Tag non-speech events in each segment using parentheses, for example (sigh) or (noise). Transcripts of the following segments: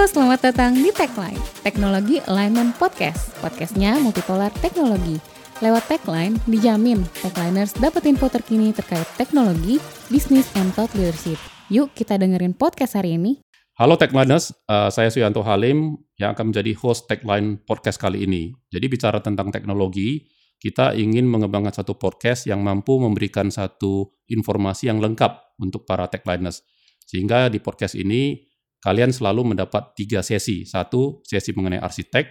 Selamat datang di Techline, Teknologi Alignment Podcast. Podcastnya multipolar teknologi. Lewat Techline, dijamin Techliners dapat info terkini terkait teknologi, bisnis, and thought leadership. Yuk kita dengerin podcast hari ini. Halo Techliners, uh, saya Suyanto Halim yang akan menjadi host Techline Podcast kali ini. Jadi bicara tentang teknologi, kita ingin mengembangkan satu podcast yang mampu memberikan satu informasi yang lengkap untuk para Techliners. Sehingga di podcast ini kalian selalu mendapat tiga sesi. Satu, sesi mengenai arsitek,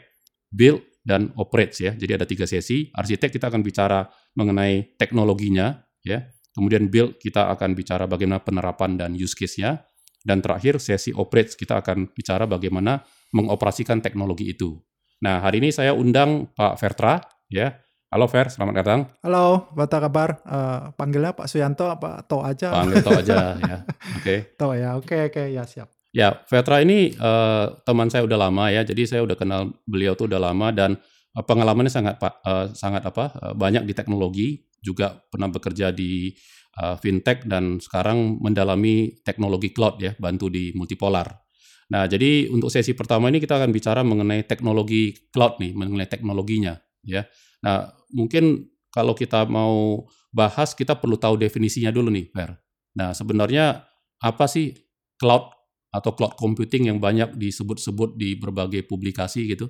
build, dan operate ya. Jadi ada tiga sesi. Arsitek kita akan bicara mengenai teknologinya, ya. Kemudian build kita akan bicara bagaimana penerapan dan use case-nya. Dan terakhir sesi operate kita akan bicara bagaimana mengoperasikan teknologi itu. Nah, hari ini saya undang Pak Vertra, ya. Halo Fer, selamat datang. Halo, apa kabar? Uh, panggilnya Pak Suyanto apa To aja? Panggil To aja, ya. (laughs) Oke. Okay. To ya, oke okay, oke okay, ya siap. Ya, Vetra ini uh, teman saya udah lama ya, jadi saya udah kenal beliau tuh udah lama dan uh, pengalamannya sangat uh, sangat apa uh, banyak di teknologi, juga pernah bekerja di uh, fintech dan sekarang mendalami teknologi cloud ya, bantu di multipolar. Nah, jadi untuk sesi pertama ini kita akan bicara mengenai teknologi cloud nih, mengenai teknologinya ya. Nah, mungkin kalau kita mau bahas kita perlu tahu definisinya dulu nih, Ver. Nah, sebenarnya apa sih cloud atau cloud computing yang banyak disebut-sebut di berbagai publikasi gitu?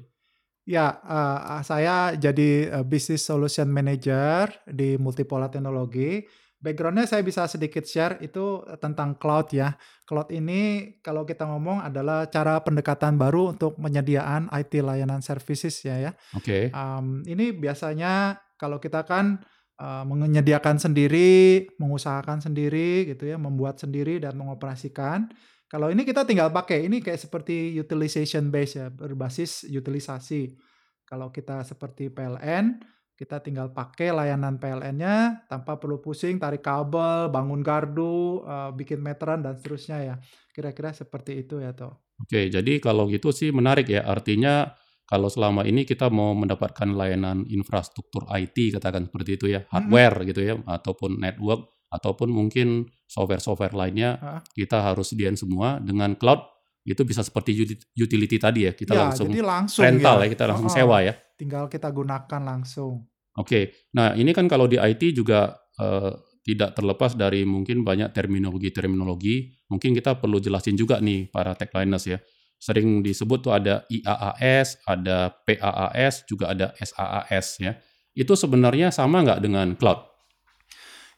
Ya, uh, saya jadi uh, Business Solution Manager di Multipolar Teknologi. Backgroundnya saya bisa sedikit share itu tentang cloud ya. Cloud ini kalau kita ngomong adalah cara pendekatan baru untuk penyediaan IT layanan services ya ya. Oke. Okay. Um, ini biasanya kalau kita kan uh, menyediakan sendiri, mengusahakan sendiri gitu ya, membuat sendiri dan mengoperasikan. Kalau ini kita tinggal pakai, ini kayak seperti utilization base ya, berbasis utilisasi. Kalau kita seperti PLN, kita tinggal pakai layanan PLN-nya tanpa perlu pusing tarik kabel, bangun gardu, uh, bikin meteran dan seterusnya ya. Kira-kira seperti itu ya toh. Oke, jadi kalau gitu sih menarik ya. Artinya kalau selama ini kita mau mendapatkan layanan infrastruktur IT katakan seperti itu ya, hardware hmm. gitu ya ataupun network ataupun mungkin software-software lainnya Hah? kita harus sediain semua dengan cloud itu bisa seperti utility tadi ya kita ya, langsung, jadi langsung rental ya, ya kita langsung oh, sewa ya. Tinggal kita gunakan langsung. Oke okay. nah ini kan kalau di IT juga uh, tidak terlepas dari mungkin banyak terminologi-terminologi mungkin kita perlu jelasin juga nih para techliners ya. Sering disebut tuh ada IaaS ada PaaS juga ada SaaS ya. Itu sebenarnya sama nggak dengan cloud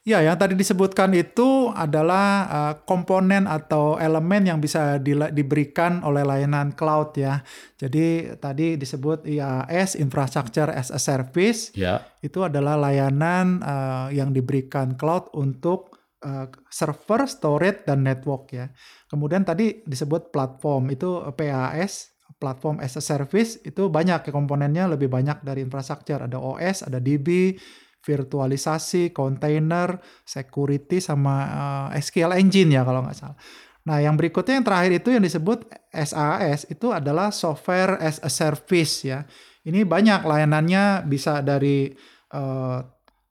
Ya, yang tadi disebutkan itu adalah uh, komponen atau elemen yang bisa di, diberikan oleh layanan cloud ya. Jadi tadi disebut IaaS (Infrastructure as a Service). Ya. Itu adalah layanan uh, yang diberikan cloud untuk uh, server, storage, dan network ya. Kemudian tadi disebut platform itu PaaS platform as a service itu banyak ya komponennya lebih banyak dari infrastruktur ada OS ada DB virtualisasi, container, security, sama uh, eh, SQL engine ya kalau nggak salah. Nah, yang berikutnya yang terakhir itu yang disebut SaaS itu adalah software as a service ya. Ini banyak layanannya bisa dari uh,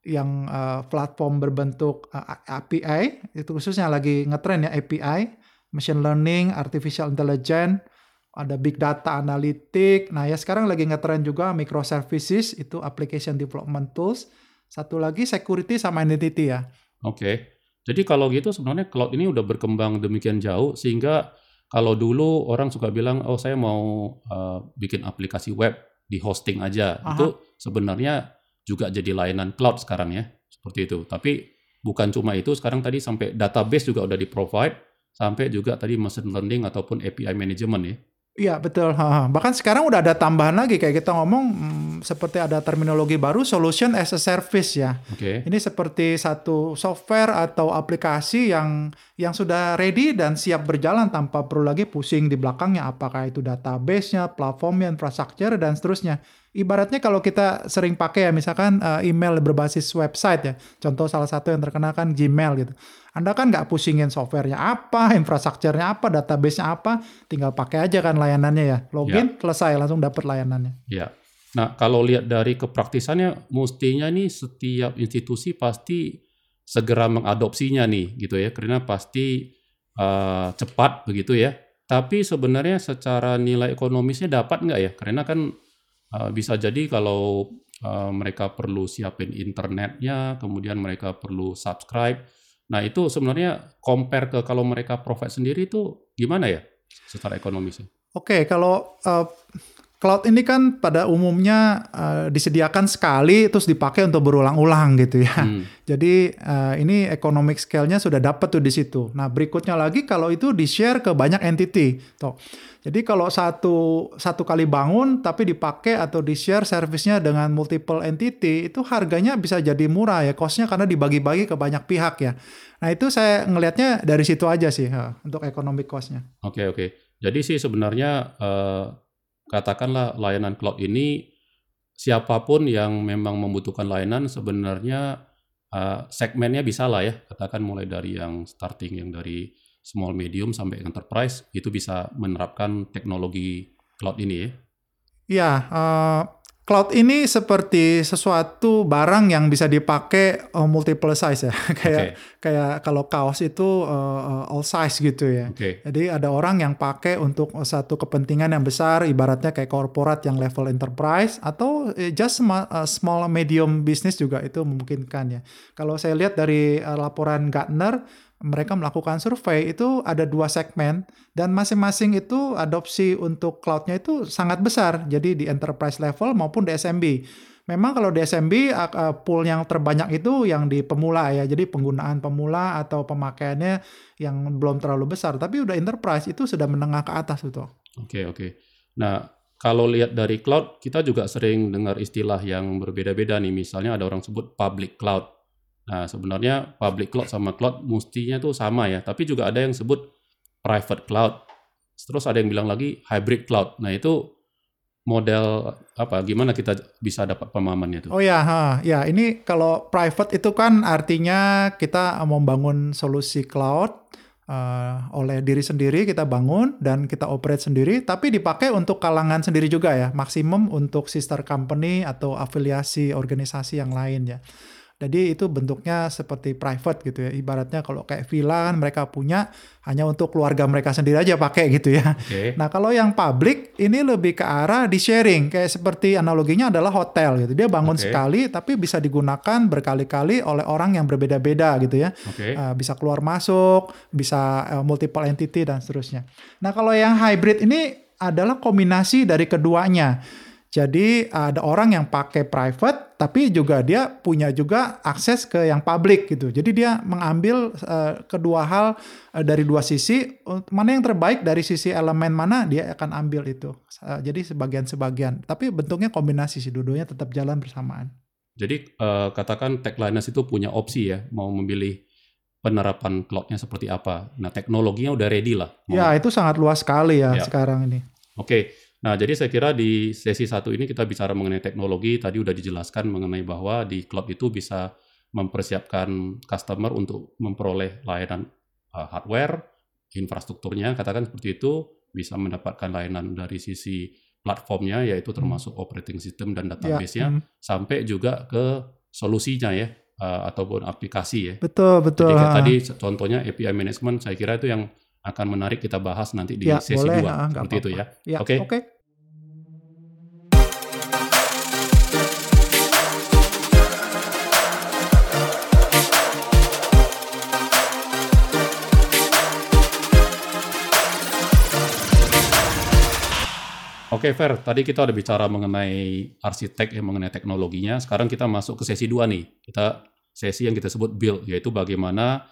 yang uh, platform berbentuk uh, API itu khususnya lagi ngetren ya API, machine learning, artificial intelligence, ada big data analytic. Nah, ya sekarang lagi ngetren juga microservices itu application development tools satu lagi security sama identity ya. Oke. Okay. Jadi kalau gitu sebenarnya cloud ini udah berkembang demikian jauh sehingga kalau dulu orang suka bilang oh saya mau uh, bikin aplikasi web di hosting aja. Aha. Itu sebenarnya juga jadi layanan cloud sekarang ya. Seperti itu. Tapi bukan cuma itu, sekarang tadi sampai database juga udah di provide sampai juga tadi machine learning ataupun API management ya. Iya betul. Bahkan sekarang udah ada tambahan lagi kayak kita ngomong hmm, seperti ada terminologi baru solution as a service ya. Okay. Ini seperti satu software atau aplikasi yang yang sudah ready dan siap berjalan tanpa perlu lagi pusing di belakangnya apakah itu database-nya, platformnya, infrastruktur dan seterusnya. Ibaratnya kalau kita sering pakai ya misalkan uh, email berbasis website ya. Contoh salah satu yang terkenal kan Gmail gitu. Anda kan nggak pusingin softwarenya apa, infrastrukturnya apa, database-nya apa, tinggal pakai aja kan layanannya ya. Login, ya. selesai, langsung dapat layanannya. Ya. Nah, kalau lihat dari kepraktisannya, mestinya nih setiap institusi pasti segera mengadopsinya nih, gitu ya. Karena pasti uh, cepat begitu ya. Tapi sebenarnya secara nilai ekonomisnya dapat nggak ya? Karena kan uh, bisa jadi kalau uh, mereka perlu siapin internetnya, kemudian mereka perlu subscribe. Nah itu sebenarnya compare ke kalau mereka provide sendiri itu gimana ya secara ekonomisnya? Oke, kalau uh, cloud ini kan pada umumnya uh, disediakan sekali terus dipakai untuk berulang-ulang gitu ya. Hmm. (laughs) Jadi uh, ini economic scale-nya sudah dapat tuh di situ. Nah berikutnya lagi kalau itu di-share ke banyak entity. Tuh. Jadi kalau satu satu kali bangun tapi dipakai atau di-share service-nya dengan multiple entity itu harganya bisa jadi murah ya cost-nya karena dibagi-bagi ke banyak pihak ya. Nah itu saya ngelihatnya dari situ aja sih ha, untuk economic cost-nya. Oke okay, oke. Okay. Jadi sih sebenarnya uh, katakanlah layanan cloud ini siapa pun yang memang membutuhkan layanan sebenarnya uh, segmennya bisa lah ya katakan mulai dari yang starting yang dari small medium sampai enterprise itu bisa menerapkan teknologi cloud ini ya. Iya, uh, cloud ini seperti sesuatu barang yang bisa dipakai uh, multiple size ya. (laughs) kayak okay. kayak kalau kaos itu uh, all size gitu ya. Okay. Jadi ada orang yang pakai untuk satu kepentingan yang besar ibaratnya kayak korporat yang level enterprise atau just small, uh, small medium business juga itu memungkinkan ya. Kalau saya lihat dari uh, laporan Gartner mereka melakukan survei itu ada dua segmen dan masing-masing itu adopsi untuk cloudnya itu sangat besar. Jadi di enterprise level maupun di SMB. Memang kalau di SMB uh, pool yang terbanyak itu yang di pemula ya. Jadi penggunaan pemula atau pemakaiannya yang belum terlalu besar. Tapi udah enterprise itu sudah menengah ke atas itu. Oke okay, oke. Okay. Nah kalau lihat dari cloud kita juga sering dengar istilah yang berbeda-beda nih. Misalnya ada orang sebut public cloud Nah, sebenarnya public cloud sama cloud mestinya tuh sama ya, tapi juga ada yang sebut private cloud. Terus ada yang bilang lagi hybrid cloud. Nah, itu model apa gimana kita bisa dapat pemahamannya tuh? Oh ya, ha, ya ini kalau private itu kan artinya kita membangun solusi cloud uh, oleh diri sendiri kita bangun dan kita operate sendiri, tapi dipakai untuk kalangan sendiri juga ya, maksimum untuk sister company atau afiliasi organisasi yang lain ya. Jadi itu bentuknya seperti private gitu ya. Ibaratnya kalau kayak villa kan mereka punya hanya untuk keluarga mereka sendiri aja pakai gitu ya. Okay. Nah kalau yang public ini lebih ke arah di sharing. Kayak seperti analoginya adalah hotel gitu. Dia bangun okay. sekali tapi bisa digunakan berkali-kali oleh orang yang berbeda-beda gitu ya. Okay. Uh, bisa keluar masuk, bisa uh, multiple entity dan seterusnya. Nah kalau yang hybrid ini adalah kombinasi dari keduanya. Jadi ada orang yang pakai private, tapi juga dia punya juga akses ke yang public gitu. Jadi dia mengambil uh, kedua hal uh, dari dua sisi, mana yang terbaik dari sisi elemen mana dia akan ambil itu. Uh, jadi sebagian-sebagian, tapi bentuknya kombinasi sih, dua tetap jalan bersamaan. Jadi uh, katakan techliners itu punya opsi ya, mau memilih penerapan cloudnya seperti apa. Nah teknologinya udah ready lah. Mau... Ya itu sangat luas sekali ya, ya. sekarang ini. Oke. Okay. Nah, jadi saya kira di sesi satu ini kita bicara mengenai teknologi. Tadi udah dijelaskan mengenai bahwa di cloud itu bisa mempersiapkan customer untuk memperoleh layanan uh, hardware, infrastrukturnya, katakan seperti itu, bisa mendapatkan layanan dari sisi platformnya, yaitu termasuk hmm. operating system dan ya, database-nya, ya. hmm. sampai juga ke solusinya ya, uh, ataupun aplikasi ya. Betul, betul. Jadi tadi contohnya API management, saya kira itu yang akan menarik kita bahas nanti di ya, sesi boleh, 2 ah, seperti apa -apa. itu ya. ya Oke. Okay? Okay. Oke, okay, Fer. Tadi kita udah bicara mengenai arsitek ya, mengenai teknologinya. Sekarang kita masuk ke sesi dua nih. Kita sesi yang kita sebut build, yaitu bagaimana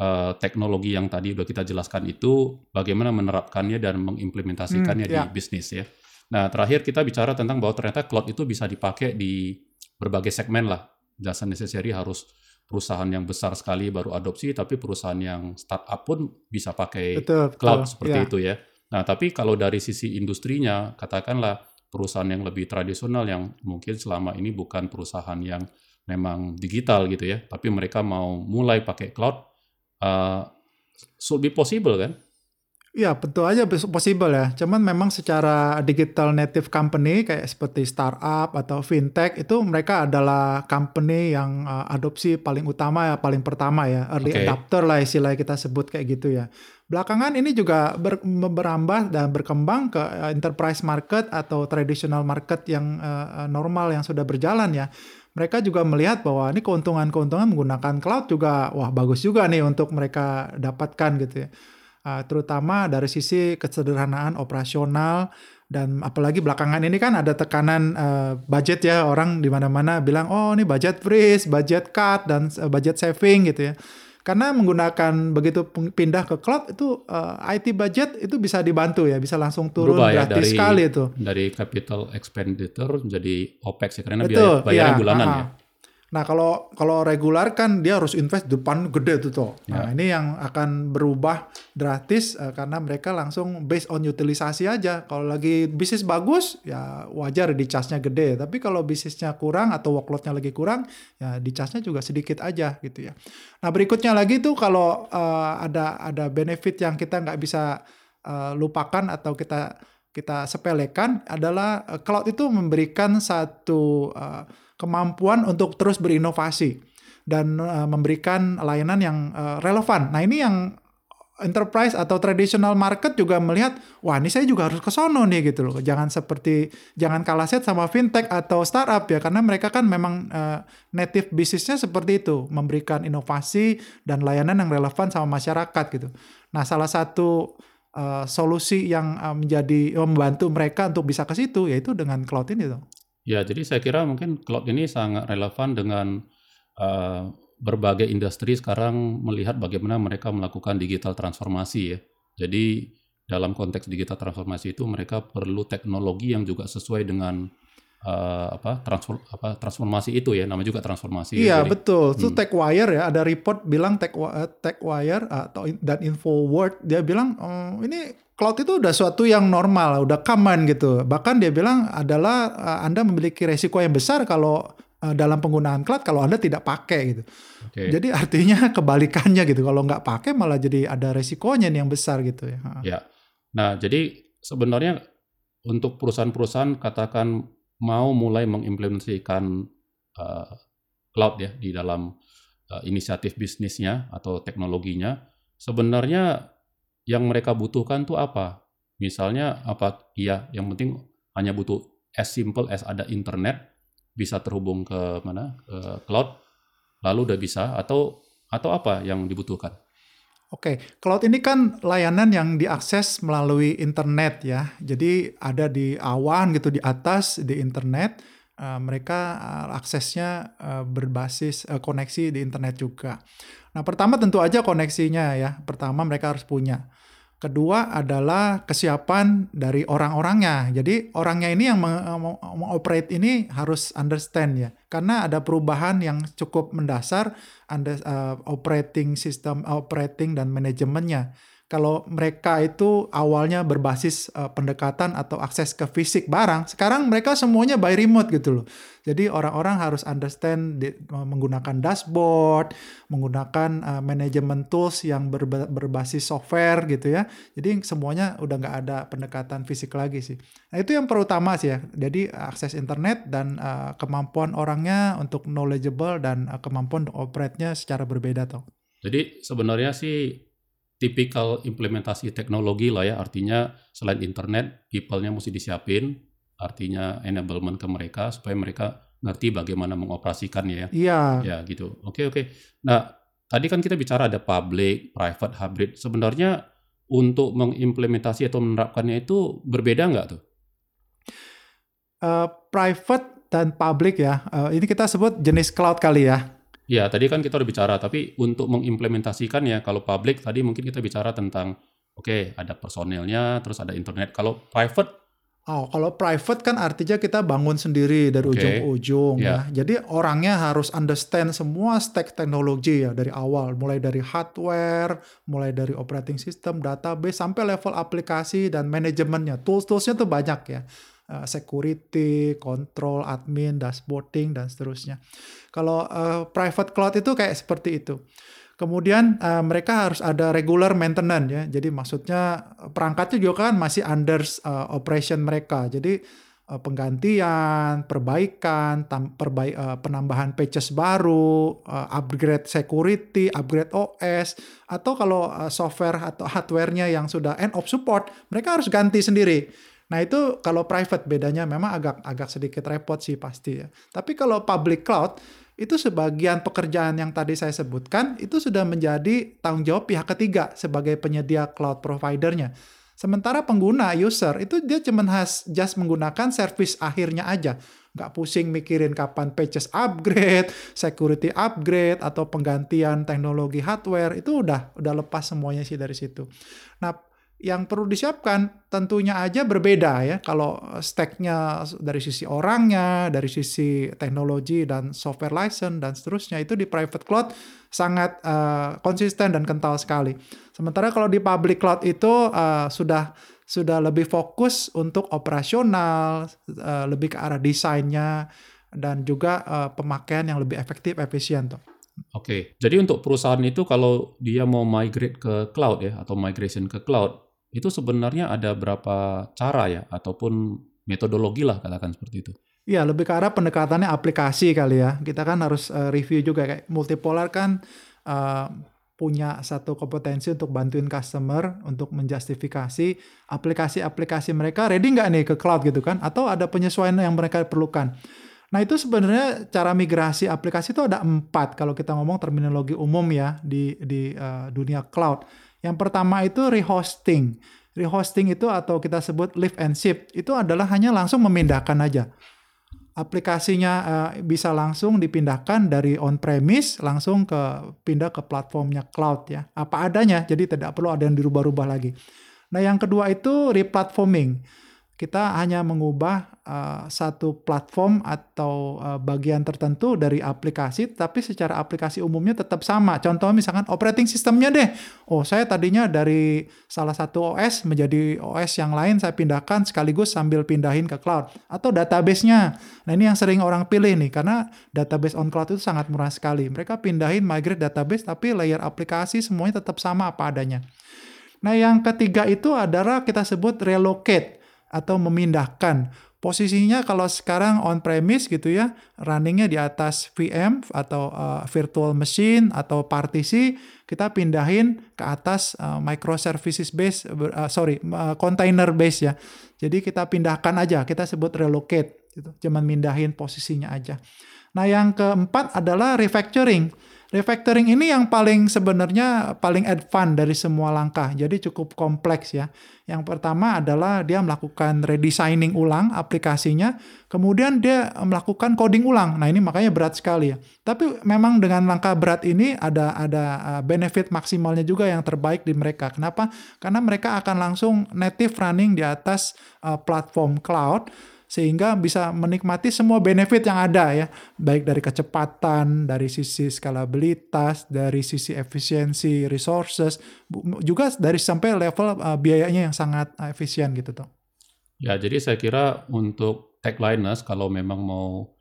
uh, teknologi yang tadi udah kita jelaskan itu bagaimana menerapkannya dan mengimplementasikannya hmm, yeah. di ya. bisnis ya. Nah, terakhir kita bicara tentang bahwa ternyata cloud itu bisa dipakai di berbagai segmen lah. Jasa necessary harus perusahaan yang besar sekali baru adopsi, tapi perusahaan yang startup pun bisa pakai betul, cloud betul, seperti yeah. itu ya. Nah, tapi kalau dari sisi industrinya, katakanlah perusahaan yang lebih tradisional yang mungkin selama ini bukan perusahaan yang memang digital gitu ya, tapi mereka mau mulai pakai cloud, uh, should be possible kan? Ya betul aja possible ya. Cuman memang secara digital native company kayak seperti startup atau fintech itu mereka adalah company yang uh, adopsi paling utama ya, paling pertama ya, early okay. adapter lah istilahnya kita sebut kayak gitu ya. belakangan ini juga ber, berambah dan berkembang ke uh, enterprise market atau traditional market yang uh, normal yang sudah berjalan ya. Mereka juga melihat bahwa ini keuntungan-keuntungan menggunakan cloud juga wah bagus juga nih untuk mereka dapatkan gitu ya. Uh, terutama dari sisi kesederhanaan operasional dan apalagi belakangan ini kan ada tekanan uh, budget ya orang di mana-mana bilang oh ini budget freeze, budget cut dan uh, budget saving gitu ya. Karena menggunakan begitu pindah ke cloud itu uh, eh, IT budget itu bisa dibantu ya, bisa langsung turun Berubah ya, gratis dari, sekali itu. Dari capital expenditure menjadi OPEX ya karena Betul, biaya bayarnya ya, bulanan uh, ya. Nah kalau kalau regular kan dia harus invest depan gede tuh toh. Nah ya. ini yang akan berubah drastis uh, karena mereka langsung based on utilisasi aja. Kalau lagi bisnis bagus ya wajar di charge-nya gede. Tapi kalau bisnisnya kurang atau workload-nya lagi kurang ya di charge-nya juga sedikit aja gitu ya. Nah berikutnya lagi tuh kalau uh, ada ada benefit yang kita nggak bisa uh, lupakan atau kita kita sepelekan adalah uh, cloud itu memberikan satu uh, kemampuan untuk terus berinovasi dan uh, memberikan layanan yang uh, relevan. Nah, ini yang enterprise atau traditional market juga melihat, wah ini saya juga harus ke sono nih gitu loh. Jangan seperti jangan kalah set sama fintech atau startup ya karena mereka kan memang uh, native bisnisnya seperti itu, memberikan inovasi dan layanan yang relevan sama masyarakat gitu. Nah, salah satu uh, solusi yang uh, menjadi membantu mereka untuk bisa ke situ yaitu dengan cloud ini tuh. Ya, jadi saya kira mungkin cloud ini sangat relevan dengan uh, berbagai industri sekarang melihat bagaimana mereka melakukan digital transformasi ya. Jadi dalam konteks digital transformasi itu mereka perlu teknologi yang juga sesuai dengan uh, apa transform apa transformasi itu ya namanya juga transformasi iya ya, betul itu hmm. TechWire ya ada report bilang Tech TechWire atau dan InfoWord dia bilang oh, ini cloud itu udah suatu yang normal, udah common gitu. Bahkan dia bilang adalah uh, Anda memiliki resiko yang besar kalau uh, dalam penggunaan cloud kalau Anda tidak pakai gitu. Okay. Jadi artinya (laughs) kebalikannya gitu. Kalau nggak pakai malah jadi ada resikonya yang besar gitu ya. Ya. Nah, jadi sebenarnya untuk perusahaan-perusahaan katakan mau mulai mengimplementasikan uh, cloud ya di dalam uh, inisiatif bisnisnya atau teknologinya, sebenarnya yang mereka butuhkan tuh apa? Misalnya apa? Iya, yang penting hanya butuh as simple as ada internet bisa terhubung ke mana? ke cloud lalu udah bisa atau atau apa yang dibutuhkan? Oke, cloud ini kan layanan yang diakses melalui internet ya. Jadi ada di awan gitu di atas di internet. Uh, mereka uh, aksesnya uh, berbasis uh, koneksi di internet juga. Nah, pertama tentu aja koneksinya ya. Pertama mereka harus punya. Kedua adalah kesiapan dari orang-orangnya. Jadi orangnya ini yang mengoperate ini harus understand ya. Karena ada perubahan yang cukup mendasar under, uh, operating system, operating dan manajemennya kalau mereka itu awalnya berbasis uh, pendekatan atau akses ke fisik barang, sekarang mereka semuanya by remote gitu loh. Jadi orang-orang harus understand di, menggunakan dashboard, menggunakan uh, manajemen tools yang ber, berbasis software gitu ya. Jadi semuanya udah nggak ada pendekatan fisik lagi sih. Nah itu yang pertama sih ya. Jadi akses internet dan uh, kemampuan orangnya untuk knowledgeable dan uh, kemampuan operate-nya secara berbeda toh. Jadi sebenarnya sih tipikal implementasi teknologi lah ya, artinya selain internet, people-nya mesti disiapin, artinya enablement ke mereka supaya mereka ngerti bagaimana mengoperasikannya ya. Iya. Ya gitu. Oke oke. Nah tadi kan kita bicara ada public, private, hybrid. Sebenarnya untuk mengimplementasi atau menerapkannya itu berbeda nggak tuh? Uh, private dan public ya. Uh, ini kita sebut jenis cloud kali ya. Ya, tadi kan kita udah bicara, tapi untuk mengimplementasikan ya, kalau public tadi mungkin kita bicara tentang, oke, okay, ada personelnya, terus ada internet. Kalau private Oh, kalau private kan artinya kita bangun sendiri dari okay. ujung ke ujung yeah. ya. Jadi orangnya harus understand semua stack teknologi ya dari awal, mulai dari hardware, mulai dari operating system, database sampai level aplikasi dan manajemennya. Tools-toolsnya tuh banyak ya. Uh, security, control, admin, dashboarding dan seterusnya. Kalau uh, private cloud itu kayak seperti itu. Kemudian uh, mereka harus ada regular maintenance ya. Jadi maksudnya perangkatnya juga kan masih under uh, operation mereka. Jadi uh, penggantian, perbaikan, tam, uh, penambahan patches baru, uh, upgrade security, upgrade OS, atau kalau uh, software atau hardware-nya yang sudah end of support, mereka harus ganti sendiri. Nah itu kalau private bedanya memang agak agak sedikit repot sih pasti ya. Tapi kalau public cloud itu sebagian pekerjaan yang tadi saya sebutkan itu sudah menjadi tanggung jawab pihak ketiga sebagai penyedia cloud providernya. Sementara pengguna user itu dia cuma has just menggunakan service akhirnya aja, nggak pusing mikirin kapan patches upgrade, security upgrade atau penggantian teknologi hardware itu udah udah lepas semuanya sih dari situ. Nah yang perlu disiapkan tentunya aja berbeda ya. Kalau stacknya dari sisi orangnya, dari sisi teknologi dan software license dan seterusnya itu di private cloud sangat uh, konsisten dan kental sekali. Sementara kalau di public cloud itu uh, sudah sudah lebih fokus untuk operasional, uh, lebih ke arah desainnya dan juga uh, pemakaian yang lebih efektif efisien tuh. Oke, jadi untuk perusahaan itu kalau dia mau migrate ke cloud ya atau migration ke cloud, itu sebenarnya ada berapa cara ya ataupun metodologi lah katakan seperti itu. Iya, lebih ke arah pendekatannya aplikasi kali ya. Kita kan harus uh, review juga kayak multipolar kan uh, punya satu kompetensi untuk bantuin customer untuk menjustifikasi aplikasi-aplikasi mereka ready nggak nih ke cloud gitu kan atau ada penyesuaian yang mereka perlukan. Nah itu sebenarnya cara migrasi aplikasi itu ada empat kalau kita ngomong terminologi umum ya di di uh, dunia cloud. Yang pertama itu rehosting. Rehosting itu atau kita sebut lift and shift itu adalah hanya langsung memindahkan aja. Aplikasinya uh, bisa langsung dipindahkan dari on premise langsung ke pindah ke platformnya cloud ya. Apa adanya, jadi tidak perlu ada yang dirubah-rubah lagi. Nah, yang kedua itu replatforming kita hanya mengubah uh, satu platform atau uh, bagian tertentu dari aplikasi, tapi secara aplikasi umumnya tetap sama. Contoh misalkan operating sistemnya deh. Oh, saya tadinya dari salah satu OS menjadi OS yang lain saya pindahkan sekaligus sambil pindahin ke cloud. Atau database-nya. Nah, ini yang sering orang pilih nih, karena database on cloud itu sangat murah sekali. Mereka pindahin migrate database, tapi layer aplikasi semuanya tetap sama apa adanya. Nah, yang ketiga itu adalah kita sebut relocate atau memindahkan. Posisinya kalau sekarang on premise gitu ya, runningnya di atas VM atau uh, virtual machine atau partisi, kita pindahin ke atas uh, microservices base, uh, sorry, uh, container base ya. Jadi kita pindahkan aja, kita sebut relocate, gitu. cuman mindahin posisinya aja. Nah yang keempat adalah refactoring Refactoring ini yang paling sebenarnya paling advance dari semua langkah. Jadi cukup kompleks ya. Yang pertama adalah dia melakukan redesigning ulang aplikasinya, kemudian dia melakukan coding ulang. Nah, ini makanya berat sekali ya. Tapi memang dengan langkah berat ini ada ada uh, benefit maksimalnya juga yang terbaik di mereka. Kenapa? Karena mereka akan langsung native running di atas uh, platform cloud sehingga bisa menikmati semua benefit yang ada ya, baik dari kecepatan, dari sisi skalabilitas, dari sisi efisiensi resources, juga dari sampai level uh, biayanya yang sangat uh, efisien gitu tuh. Ya, jadi saya kira untuk techliners kalau memang mau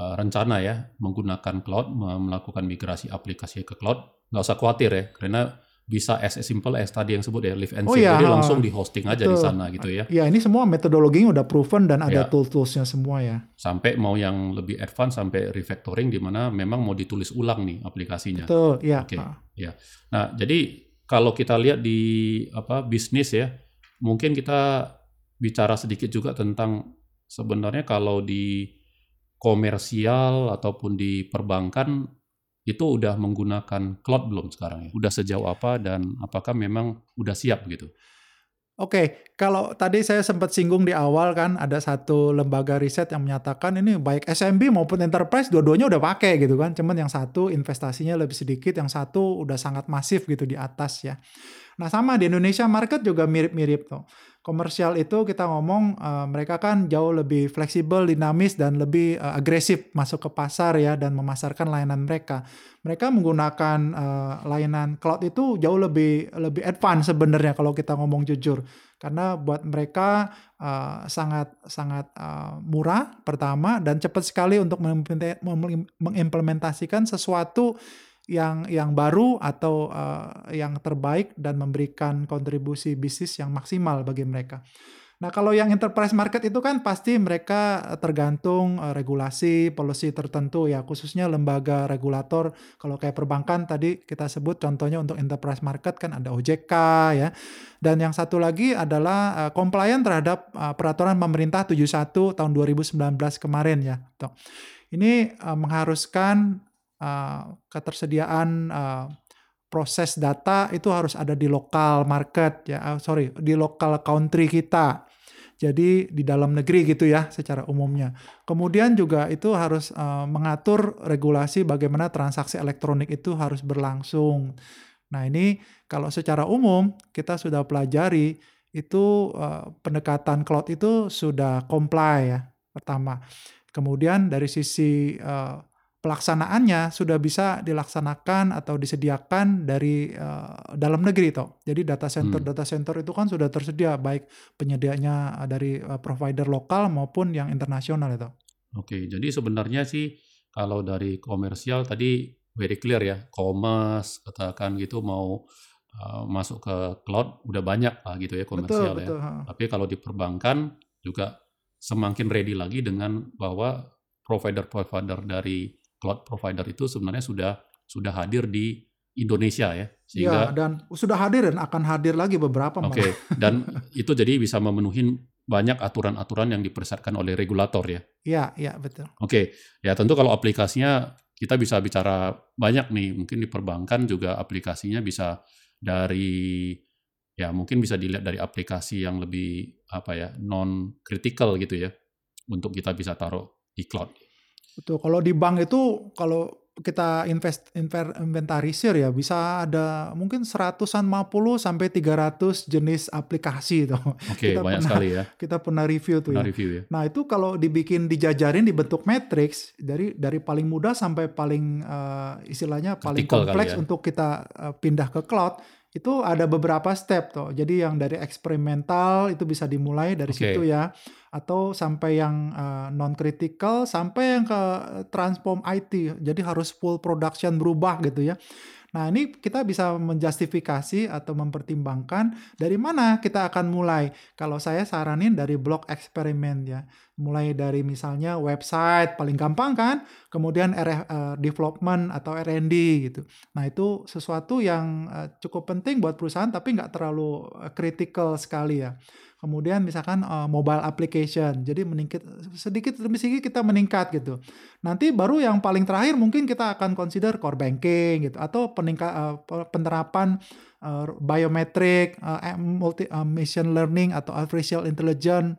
uh, rencana ya menggunakan cloud, melakukan migrasi aplikasi ke cloud, nggak usah khawatir ya, karena bisa as simple as tadi yang sebut ya live and oh, iya. jadi langsung di hosting aja Betul. di sana gitu ya. Ya ini semua metodologinya udah proven dan ada ya. tool-toolsnya semua ya. Sampai mau yang lebih advance sampai refactoring di mana memang mau ditulis ulang nih aplikasinya. Betul, ya. Oke. Okay. Ya. Nah, jadi kalau kita lihat di apa bisnis ya, mungkin kita bicara sedikit juga tentang sebenarnya kalau di komersial ataupun di perbankan itu udah menggunakan cloud belum sekarang ya? Udah sejauh apa dan apakah memang udah siap gitu? Oke, okay, kalau tadi saya sempat singgung di awal kan ada satu lembaga riset yang menyatakan ini baik SMB maupun enterprise dua-duanya udah pakai gitu kan. Cuman yang satu investasinya lebih sedikit, yang satu udah sangat masif gitu di atas ya. Nah sama di Indonesia market juga mirip-mirip tuh komersial itu kita ngomong uh, mereka kan jauh lebih fleksibel, dinamis dan lebih uh, agresif masuk ke pasar ya dan memasarkan layanan mereka. Mereka menggunakan uh, layanan cloud itu jauh lebih lebih advance sebenarnya kalau kita ngomong jujur. Karena buat mereka uh, sangat sangat uh, murah pertama dan cepat sekali untuk mengimplementasikan sesuatu yang yang baru atau uh, yang terbaik dan memberikan kontribusi bisnis yang maksimal bagi mereka. Nah, kalau yang enterprise market itu kan pasti mereka tergantung uh, regulasi, policy tertentu ya, khususnya lembaga regulator. Kalau kayak perbankan tadi kita sebut contohnya untuk enterprise market kan ada OJK ya. Dan yang satu lagi adalah uh, compliant terhadap uh, peraturan pemerintah 71 tahun 2019 kemarin ya. Ini uh, mengharuskan uh, ketersediaan uh, proses data itu harus ada di lokal market ya, sorry di lokal country kita. Jadi di dalam negeri gitu ya secara umumnya. Kemudian juga itu harus mengatur regulasi bagaimana transaksi elektronik itu harus berlangsung. Nah ini kalau secara umum kita sudah pelajari itu pendekatan cloud itu sudah comply ya pertama. Kemudian dari sisi uh, pelaksanaannya sudah bisa dilaksanakan atau disediakan dari uh, dalam negeri toh. Jadi data center hmm. data center itu kan sudah tersedia baik penyedianya dari uh, provider lokal maupun yang internasional itu. Oke, jadi sebenarnya sih kalau dari komersial tadi very clear ya, commerce katakan gitu mau uh, masuk ke cloud udah banyak lah gitu ya komersial betul, ya. Betul. Tapi kalau di perbankan juga semakin ready lagi dengan bahwa provider-provider dari cloud provider itu sebenarnya sudah sudah hadir di Indonesia ya sehingga ya, dan sudah hadir dan akan hadir lagi beberapa Oke okay. dan itu jadi bisa memenuhi banyak aturan-aturan yang dipersyaratkan oleh regulator ya. Iya, iya betul. Oke. Okay. Ya tentu kalau aplikasinya kita bisa bicara banyak nih, mungkin di perbankan juga aplikasinya bisa dari ya mungkin bisa dilihat dari aplikasi yang lebih apa ya non critical gitu ya untuk kita bisa taruh di cloud. Betul. Kalau di bank itu kalau kita invest inventarisir ya bisa ada mungkin seratusan 50 sampai 300 jenis aplikasi itu. Oke, (laughs) okay, banyak pernah, sekali ya. Kita pernah review tuh pernah ya. Review ya. Nah, itu kalau dibikin dijajarin dibentuk matrix dari dari paling mudah sampai paling uh, istilahnya paling kompleks ya. untuk kita uh, pindah ke cloud itu ada beberapa step tuh. Jadi yang dari eksperimental itu bisa dimulai dari okay. situ ya atau sampai yang uh, eh, non critical sampai yang ke transform IT. Jadi harus full production berubah gitu ya. Nah, ini kita bisa menjustifikasi atau mempertimbangkan dari mana kita akan mulai. Kalau saya saranin dari blok eksperimen ya. Mulai dari misalnya website paling gampang kan, kemudian RF, uh, eh, development atau R&D gitu. Nah, itu sesuatu yang uh, cukup penting buat perusahaan tapi nggak terlalu critical sekali ya. Kemudian misalkan uh, mobile application, jadi meningkat sedikit demi sedikit kita meningkat gitu. Nanti baru yang paling terakhir mungkin kita akan consider core banking gitu atau peningkat uh, penerapan uh, biometrik, uh, multi uh, machine learning atau artificial intelligence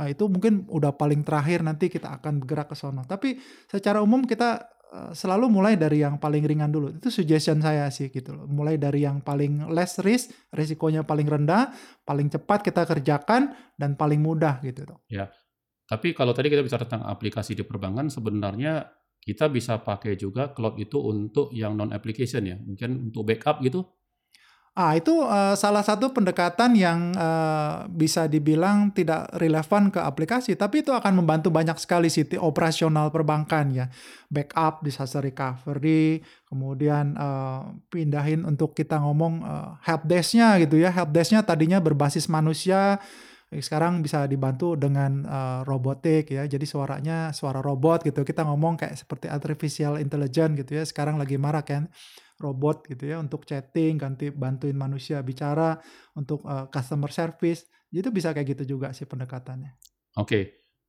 uh, itu mungkin udah paling terakhir nanti kita akan bergerak ke sono. Tapi secara umum kita Eh, selalu mulai dari yang paling ringan dulu. Itu suggestion saya sih gitu loh. Mulai dari yang paling less risk, risikonya paling rendah, paling cepat kita kerjakan dan paling mudah gitu loh. Ya. Tapi kalau tadi kita bicara tentang aplikasi di perbankan sebenarnya kita bisa pakai juga cloud itu untuk yang non application ya. Mungkin untuk backup gitu Ah, itu uh, salah satu pendekatan yang uh, bisa dibilang tidak relevan ke aplikasi, tapi itu akan membantu banyak sekali sih operasional perbankan ya. Backup, disaster recovery, kemudian uh, pindahin untuk kita ngomong uh, helpdesk-nya gitu ya. Helpdesk-nya tadinya berbasis manusia, sekarang bisa dibantu dengan uh, robotik ya. Jadi suaranya suara robot gitu. Kita ngomong kayak seperti artificial intelligence gitu ya. Sekarang lagi marak kan robot gitu ya untuk chatting, ganti bantuin manusia bicara untuk uh, customer service. Itu bisa kayak gitu juga sih pendekatannya. Oke. Okay.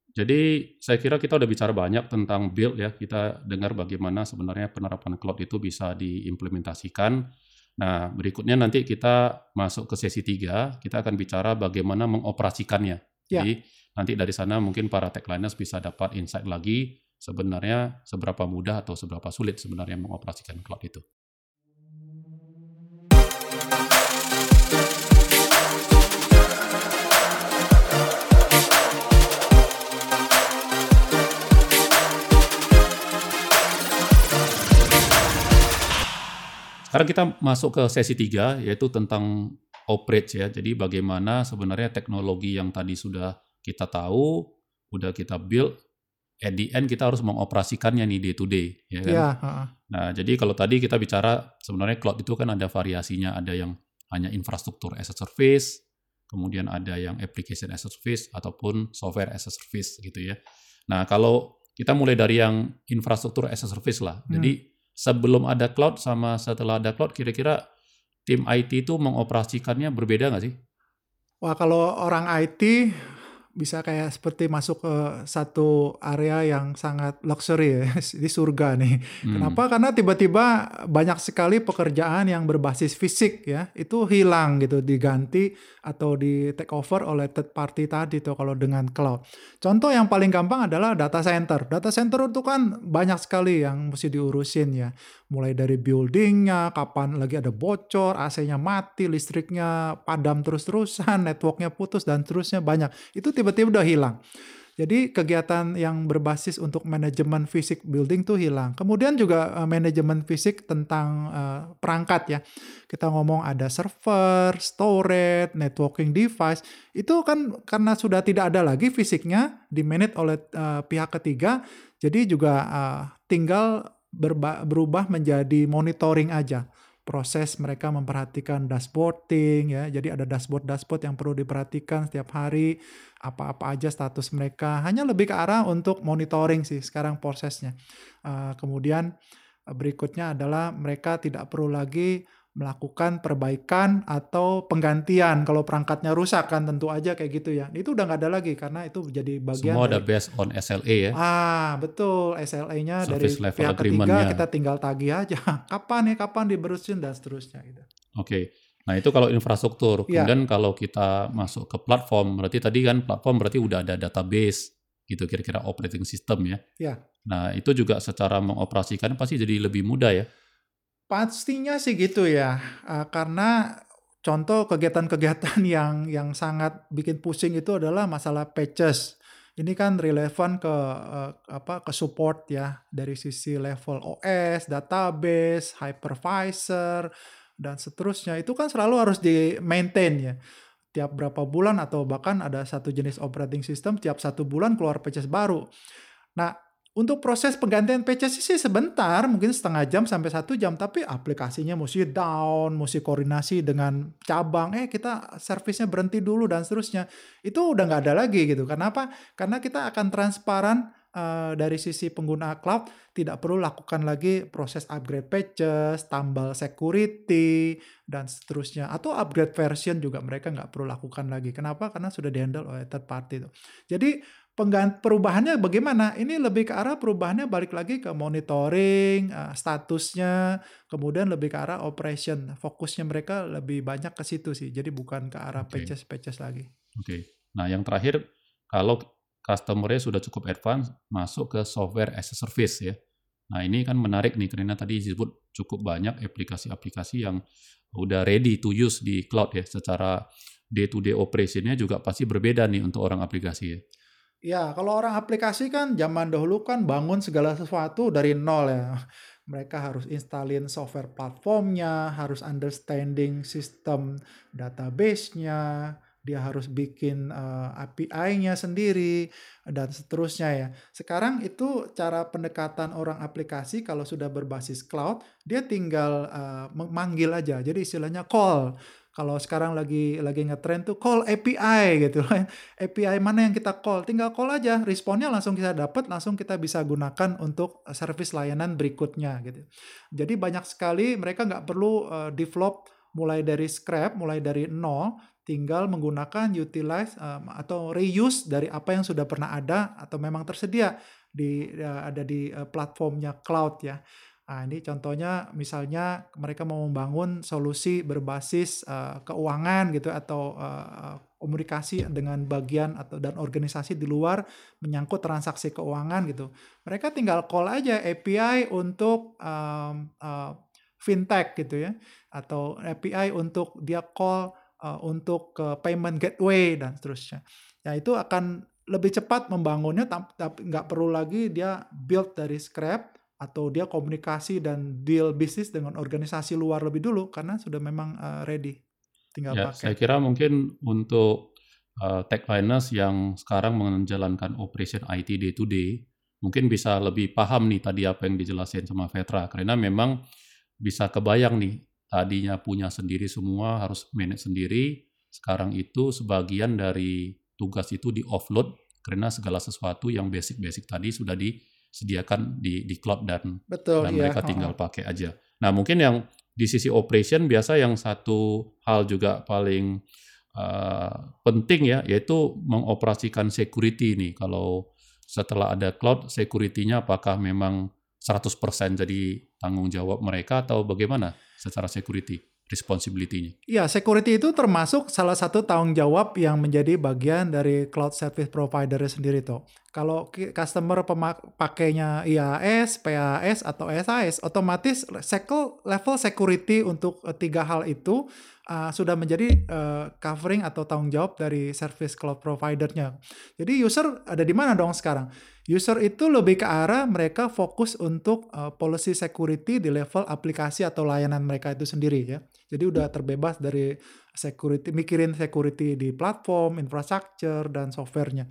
Jadi saya kira kita udah bicara banyak tentang build ya. Kita dengar bagaimana sebenarnya penerapan cloud itu bisa diimplementasikan. Nah, berikutnya nanti kita masuk ke sesi tiga, kita akan bicara bagaimana mengoperasikannya. Ya. Jadi nanti dari sana mungkin para techliners bisa dapat insight lagi sebenarnya seberapa mudah atau seberapa sulit sebenarnya mengoperasikan cloud itu. Sekarang kita masuk ke sesi tiga, yaitu tentang operate ya. Jadi bagaimana sebenarnya teknologi yang tadi sudah kita tahu, udah kita build, at the end kita harus mengoperasikannya nih day to day, ya kan? Ya, Nah, jadi kalau tadi kita bicara sebenarnya cloud itu kan ada variasinya, ada yang hanya infrastruktur as a service, kemudian ada yang application as a service ataupun software as a service gitu ya. Nah, kalau kita mulai dari yang infrastruktur as a service lah. Hmm. Jadi sebelum ada cloud sama setelah ada cloud kira-kira tim IT itu mengoperasikannya berbeda nggak sih? Wah, kalau orang IT bisa kayak seperti masuk ke satu area yang sangat luxury ya, (laughs) di surga nih. Hmm. Kenapa? Karena tiba-tiba banyak sekali pekerjaan yang berbasis fisik ya, itu hilang gitu, diganti atau di take over oleh third party tadi tuh kalau dengan cloud. Contoh yang paling gampang adalah data center. Data center itu kan banyak sekali yang mesti diurusin ya. Mulai dari buildingnya, kapan lagi ada bocor, AC-nya mati, listriknya padam terus-terusan, (laughs) networknya putus dan terusnya banyak. Itu tiba-tiba udah hilang. Jadi kegiatan yang berbasis untuk manajemen fisik building tuh hilang. Kemudian juga uh, manajemen fisik tentang uh, perangkat ya. Kita ngomong ada server, storage, networking device. Itu kan karena sudah tidak ada lagi fisiknya di manage oleh uh, pihak ketiga. Jadi juga tinggal berubah menjadi monitoring aja proses mereka memperhatikan dashboarding ya. Jadi ada dashboard-dashboard yang perlu diperhatikan setiap hari apa-apa aja status mereka. Hanya lebih ke arah untuk monitoring sih sekarang prosesnya. Uh, kemudian berikutnya adalah mereka tidak perlu lagi melakukan perbaikan atau penggantian kalau perangkatnya rusak kan tentu aja kayak gitu ya itu udah nggak ada lagi karena itu jadi bagian semua ada based on SLA ya ah betul SLA-nya dari pihak ketiga kita tinggal tagih aja (laughs) kapan ya kapan diberusin dan seterusnya gitu oke okay. Nah itu kalau infrastruktur. Ya. Kemudian kalau kita masuk ke platform, berarti tadi kan platform berarti udah ada database gitu kira-kira operating system ya. ya. Nah itu juga secara mengoperasikan pasti jadi lebih mudah ya. Pastinya sih gitu ya, uh, karena contoh kegiatan-kegiatan (laughs) yang yang sangat bikin pusing itu adalah masalah patches. Ini kan relevan ke uh, apa ke support ya dari sisi level OS, database, hypervisor dan seterusnya. Itu kan selalu harus di maintain ya. Tiap berapa bulan atau bahkan ada satu jenis operating system tiap satu bulan keluar patches baru. Nah, untuk proses penggantian patches sih sebentar, mungkin setengah jam sampai satu jam, tapi aplikasinya mesti down, mesti koordinasi dengan cabang, eh kita servisnya berhenti dulu dan seterusnya. Itu udah nggak ada lagi gitu. Kenapa? Karena kita akan transparan uh, dari sisi pengguna cloud, tidak perlu lakukan lagi proses upgrade patches, tambal security, dan seterusnya. Atau upgrade version juga mereka nggak perlu lakukan lagi. Kenapa? Karena sudah dihandle oleh third party. Itu. Jadi perubahannya bagaimana? Ini lebih ke arah perubahannya balik lagi ke monitoring, uh, statusnya, kemudian lebih ke arah operation. Fokusnya mereka lebih banyak ke situ sih. Jadi bukan ke arah okay. patches-patches lagi. Oke. Okay. Nah, yang terakhir kalau customer-nya sudah cukup advance masuk ke software as a service ya. Nah, ini kan menarik nih karena tadi disebut cukup banyak aplikasi-aplikasi yang udah ready to use di cloud ya. Secara day to day operationnya juga pasti berbeda nih untuk orang aplikasi ya. Ya, kalau orang aplikasi kan zaman dahulu kan bangun segala sesuatu dari nol ya. (laughs) Mereka harus instalin software platformnya, harus understanding sistem database-nya, dia harus bikin uh, eh, API-nya sendiri dan seterusnya ya. Sekarang itu cara pendekatan orang aplikasi kalau sudah berbasis cloud, dia tinggal uh, memanggil aja. Jadi istilahnya call kalau sekarang lagi lagi ngetrend tuh call API gitu. API (laughs) mana yang kita call? Tinggal call aja, responnya langsung kita dapat, langsung kita bisa gunakan untuk service layanan berikutnya gitu. Jadi banyak sekali mereka nggak perlu uh, develop mulai dari scrap, mulai dari nol, tinggal menggunakan utilize um, atau reuse dari apa yang sudah pernah ada atau memang tersedia di uh, ada di uh, platformnya cloud ya. Nah, ini contohnya misalnya mereka mau membangun solusi berbasis uh, keuangan gitu atau uh, komunikasi dengan bagian atau dan organisasi di luar menyangkut transaksi keuangan gitu. Mereka tinggal call aja API untuk um, uh, fintech gitu ya atau API untuk dia call uh, untuk ke payment gateway dan seterusnya. Ya itu akan lebih cepat membangunnya tapi nggak perlu lagi dia build dari scrap atau dia komunikasi dan deal bisnis dengan organisasi luar lebih dulu karena sudah memang uh, ready tinggal ya, pakai. Saya kira mungkin untuk uh, techliners yang sekarang menjalankan operation IT day to day mungkin bisa lebih paham nih tadi apa yang dijelasin sama Vetra karena memang bisa kebayang nih tadinya punya sendiri semua harus manage sendiri sekarang itu sebagian dari tugas itu di offload karena segala sesuatu yang basic-basic tadi sudah disediakan di di cloud dan Betul, dan iya. mereka tinggal pakai aja. Nah mungkin yang di sisi operation biasa yang satu hal juga paling uh, penting ya yaitu mengoperasikan security ini. Kalau setelah ada cloud security-nya apakah memang 100% jadi tanggung jawab mereka atau bagaimana secara security responsibility-nya? Ya, security itu termasuk salah satu tanggung jawab yang menjadi bagian dari cloud service provider sendiri tuh. Kalau customer pakainya IAS, PAS atau SAS, otomatis level security untuk eh, tiga hal itu uh, sudah menjadi uh, covering atau tanggung jawab dari service cloud providernya. Jadi user ada di mana dong sekarang? User itu lebih ke arah mereka fokus untuk uh, policy security di level aplikasi atau layanan mereka itu sendiri ya. Jadi udah terbebas dari security, mikirin security di platform, infrastructure dan softwarenya.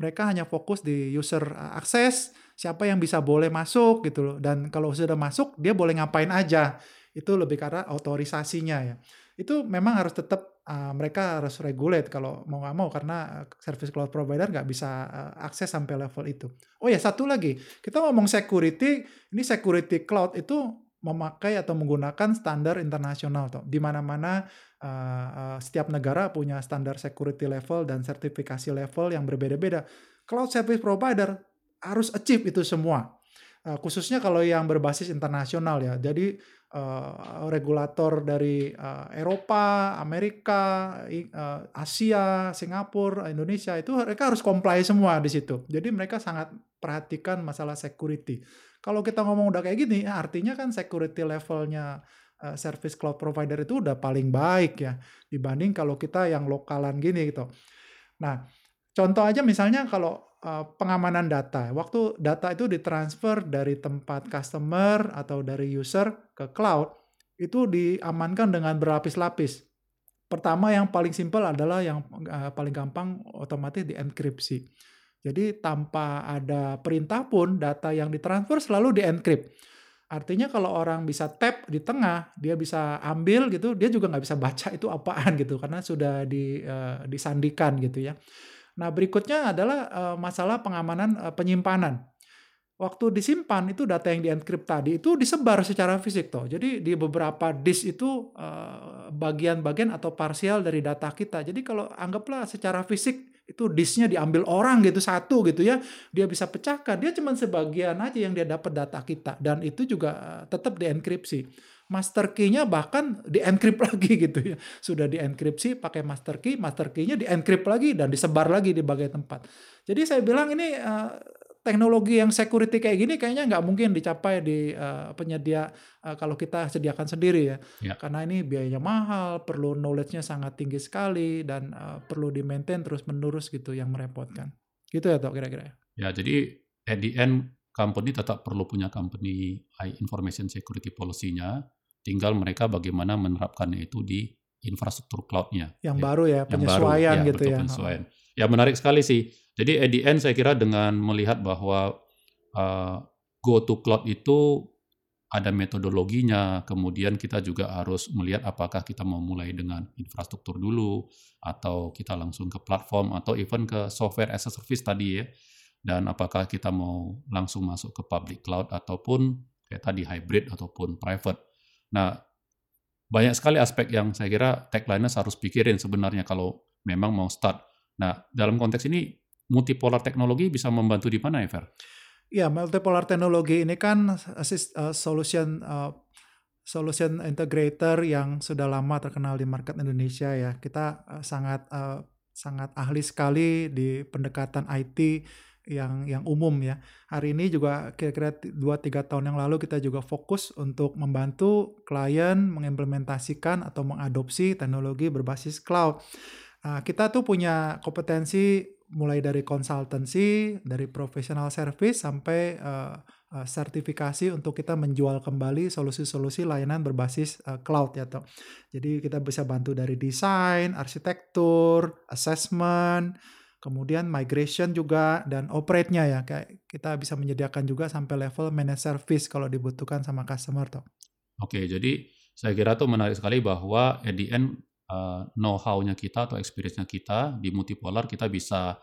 Mereka hanya fokus di user akses, siapa yang bisa boleh masuk gitu loh. Dan kalau sudah masuk, dia boleh ngapain aja. Itu lebih arah otorisasinya ya itu memang harus tetap uh, mereka harus regulate kalau mau nggak mau karena service cloud provider nggak bisa uh, akses sampai level itu. Oh ya satu lagi kita ngomong security ini security cloud itu memakai atau menggunakan standar internasional tuh di mana-mana uh, uh, setiap negara punya standar security level dan sertifikasi level yang berbeda-beda. Cloud service provider harus achieve itu semua. Uh, khususnya kalau yang berbasis internasional ya. Jadi uh, regulator dari uh, Eropa, Amerika, uh, Asia, Singapura, Indonesia itu mereka harus comply semua di situ. Jadi mereka sangat perhatikan masalah security. Kalau kita ngomong udah kayak gini, artinya kan security levelnya uh, service cloud provider itu udah paling baik ya dibanding kalau kita yang lokalan gini gitu. Nah, contoh aja misalnya kalau uh, pengamanan data. Waktu data itu ditransfer dari tempat customer atau dari user ke cloud, itu diamankan dengan berlapis-lapis. Pertama yang paling simpel adalah yang uh, paling gampang otomatis dienkripsi. Jadi tanpa ada perintah pun data yang ditransfer selalu dienkrip. Artinya kalau orang bisa tap di tengah, dia bisa ambil gitu, dia juga nggak bisa baca itu apaan gitu karena sudah di, uh, disandikan gitu ya. Nah, berikutnya adalah uh, masalah pengamanan uh, penyimpanan. Waktu disimpan itu data yang dienkrip tadi itu disebar secara fisik toh. Jadi di beberapa disk itu bagian-bagian atau parsial dari data kita. Jadi kalau anggaplah secara fisik itu disknya diambil orang gitu satu gitu ya, dia bisa pecahkan. Dia cuma sebagian aja yang dia dapat data kita dan itu juga tetap dienkripsi master key-nya bahkan di-encrypt (laughs) lagi gitu ya. Sudah di-enkripsi pakai master key, master key-nya di-encrypt lagi dan disebar lagi di berbagai tempat. Jadi saya bilang ini uh, teknologi yang security kayak gini kayaknya nggak mungkin dicapai di uh, penyedia uh, kalau kita sediakan sendiri ya. ya. Karena ini biayanya mahal, perlu knowledge-nya sangat tinggi sekali dan uh, perlu di-maintain terus-menerus gitu yang merepotkan. Gitu ya Tok kira-kira. Ya, jadi at the end company tetap perlu punya company information security policy-nya tinggal mereka bagaimana menerapkannya itu di infrastruktur cloud-nya. Yang ya. baru ya, penyesuaian baru, ya, gitu betul, ya. Penyesuaian. Ya menarik sekali sih. Jadi at the end saya kira dengan melihat bahwa uh, go to cloud itu ada metodologinya, kemudian kita juga harus melihat apakah kita mau mulai dengan infrastruktur dulu, atau kita langsung ke platform, atau even ke software as a service tadi ya, dan apakah kita mau langsung masuk ke public cloud, ataupun kayak tadi hybrid, ataupun private. Nah, banyak sekali aspek yang saya kira techliners harus pikirin sebenarnya kalau memang mau start. Nah, dalam konteks ini multipolar teknologi bisa membantu di mana, Ever? Ya, multipolar teknologi ini kan assist, uh, solution uh, solution integrator yang sudah lama terkenal di market Indonesia ya. Kita uh, sangat uh, sangat ahli sekali di pendekatan IT yang yang umum ya. Hari ini juga kira-kira 2-3 tahun yang lalu kita juga fokus untuk membantu klien mengimplementasikan atau mengadopsi teknologi berbasis cloud. Nah, kita tuh punya kompetensi mulai dari konsultansi, dari professional service sampai uh, uh, sertifikasi untuk kita menjual kembali solusi-solusi layanan berbasis uh, cloud ya toh. Jadi kita bisa bantu dari desain, arsitektur, assessment, kemudian migration juga dan operate-nya ya kayak kita bisa menyediakan juga sampai level managed service kalau dibutuhkan sama customer tuh. Oke, jadi saya kira tuh menarik sekali bahwa at uh, know-how-nya kita atau experience-nya kita di multipolar kita bisa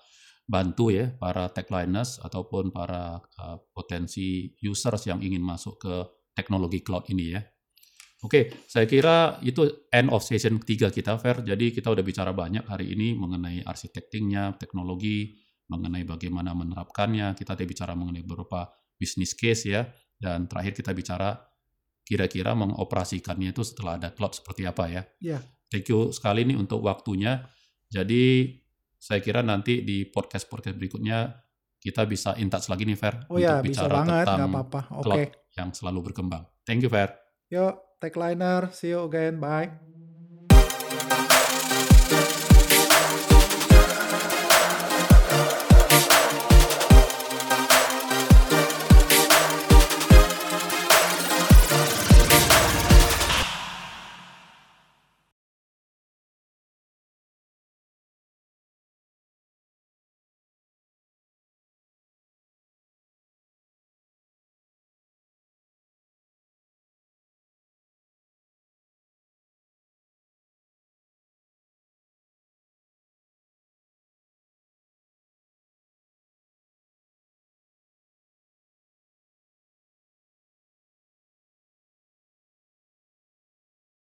bantu ya para techliners ataupun para uh, potensi users yang ingin masuk ke teknologi cloud ini ya. Oke, saya kira itu end of session ketiga kita, Fer. Jadi kita udah bicara banyak hari ini mengenai arsitektingnya, teknologi, mengenai bagaimana menerapkannya. Kita tadi bicara mengenai beberapa business case ya. Dan terakhir kita bicara kira-kira mengoperasikannya itu setelah ada cloud seperti apa ya. Iya. Thank you sekali nih untuk waktunya. Jadi saya kira nanti di podcast-podcast berikutnya kita bisa in touch lagi nih Fer Oh untuk ya, bisa bicara banget, tentang apa-apa. Oke. cloud yang selalu berkembang. Thank you Fer. Yuk, Techliner, see you again. Bye.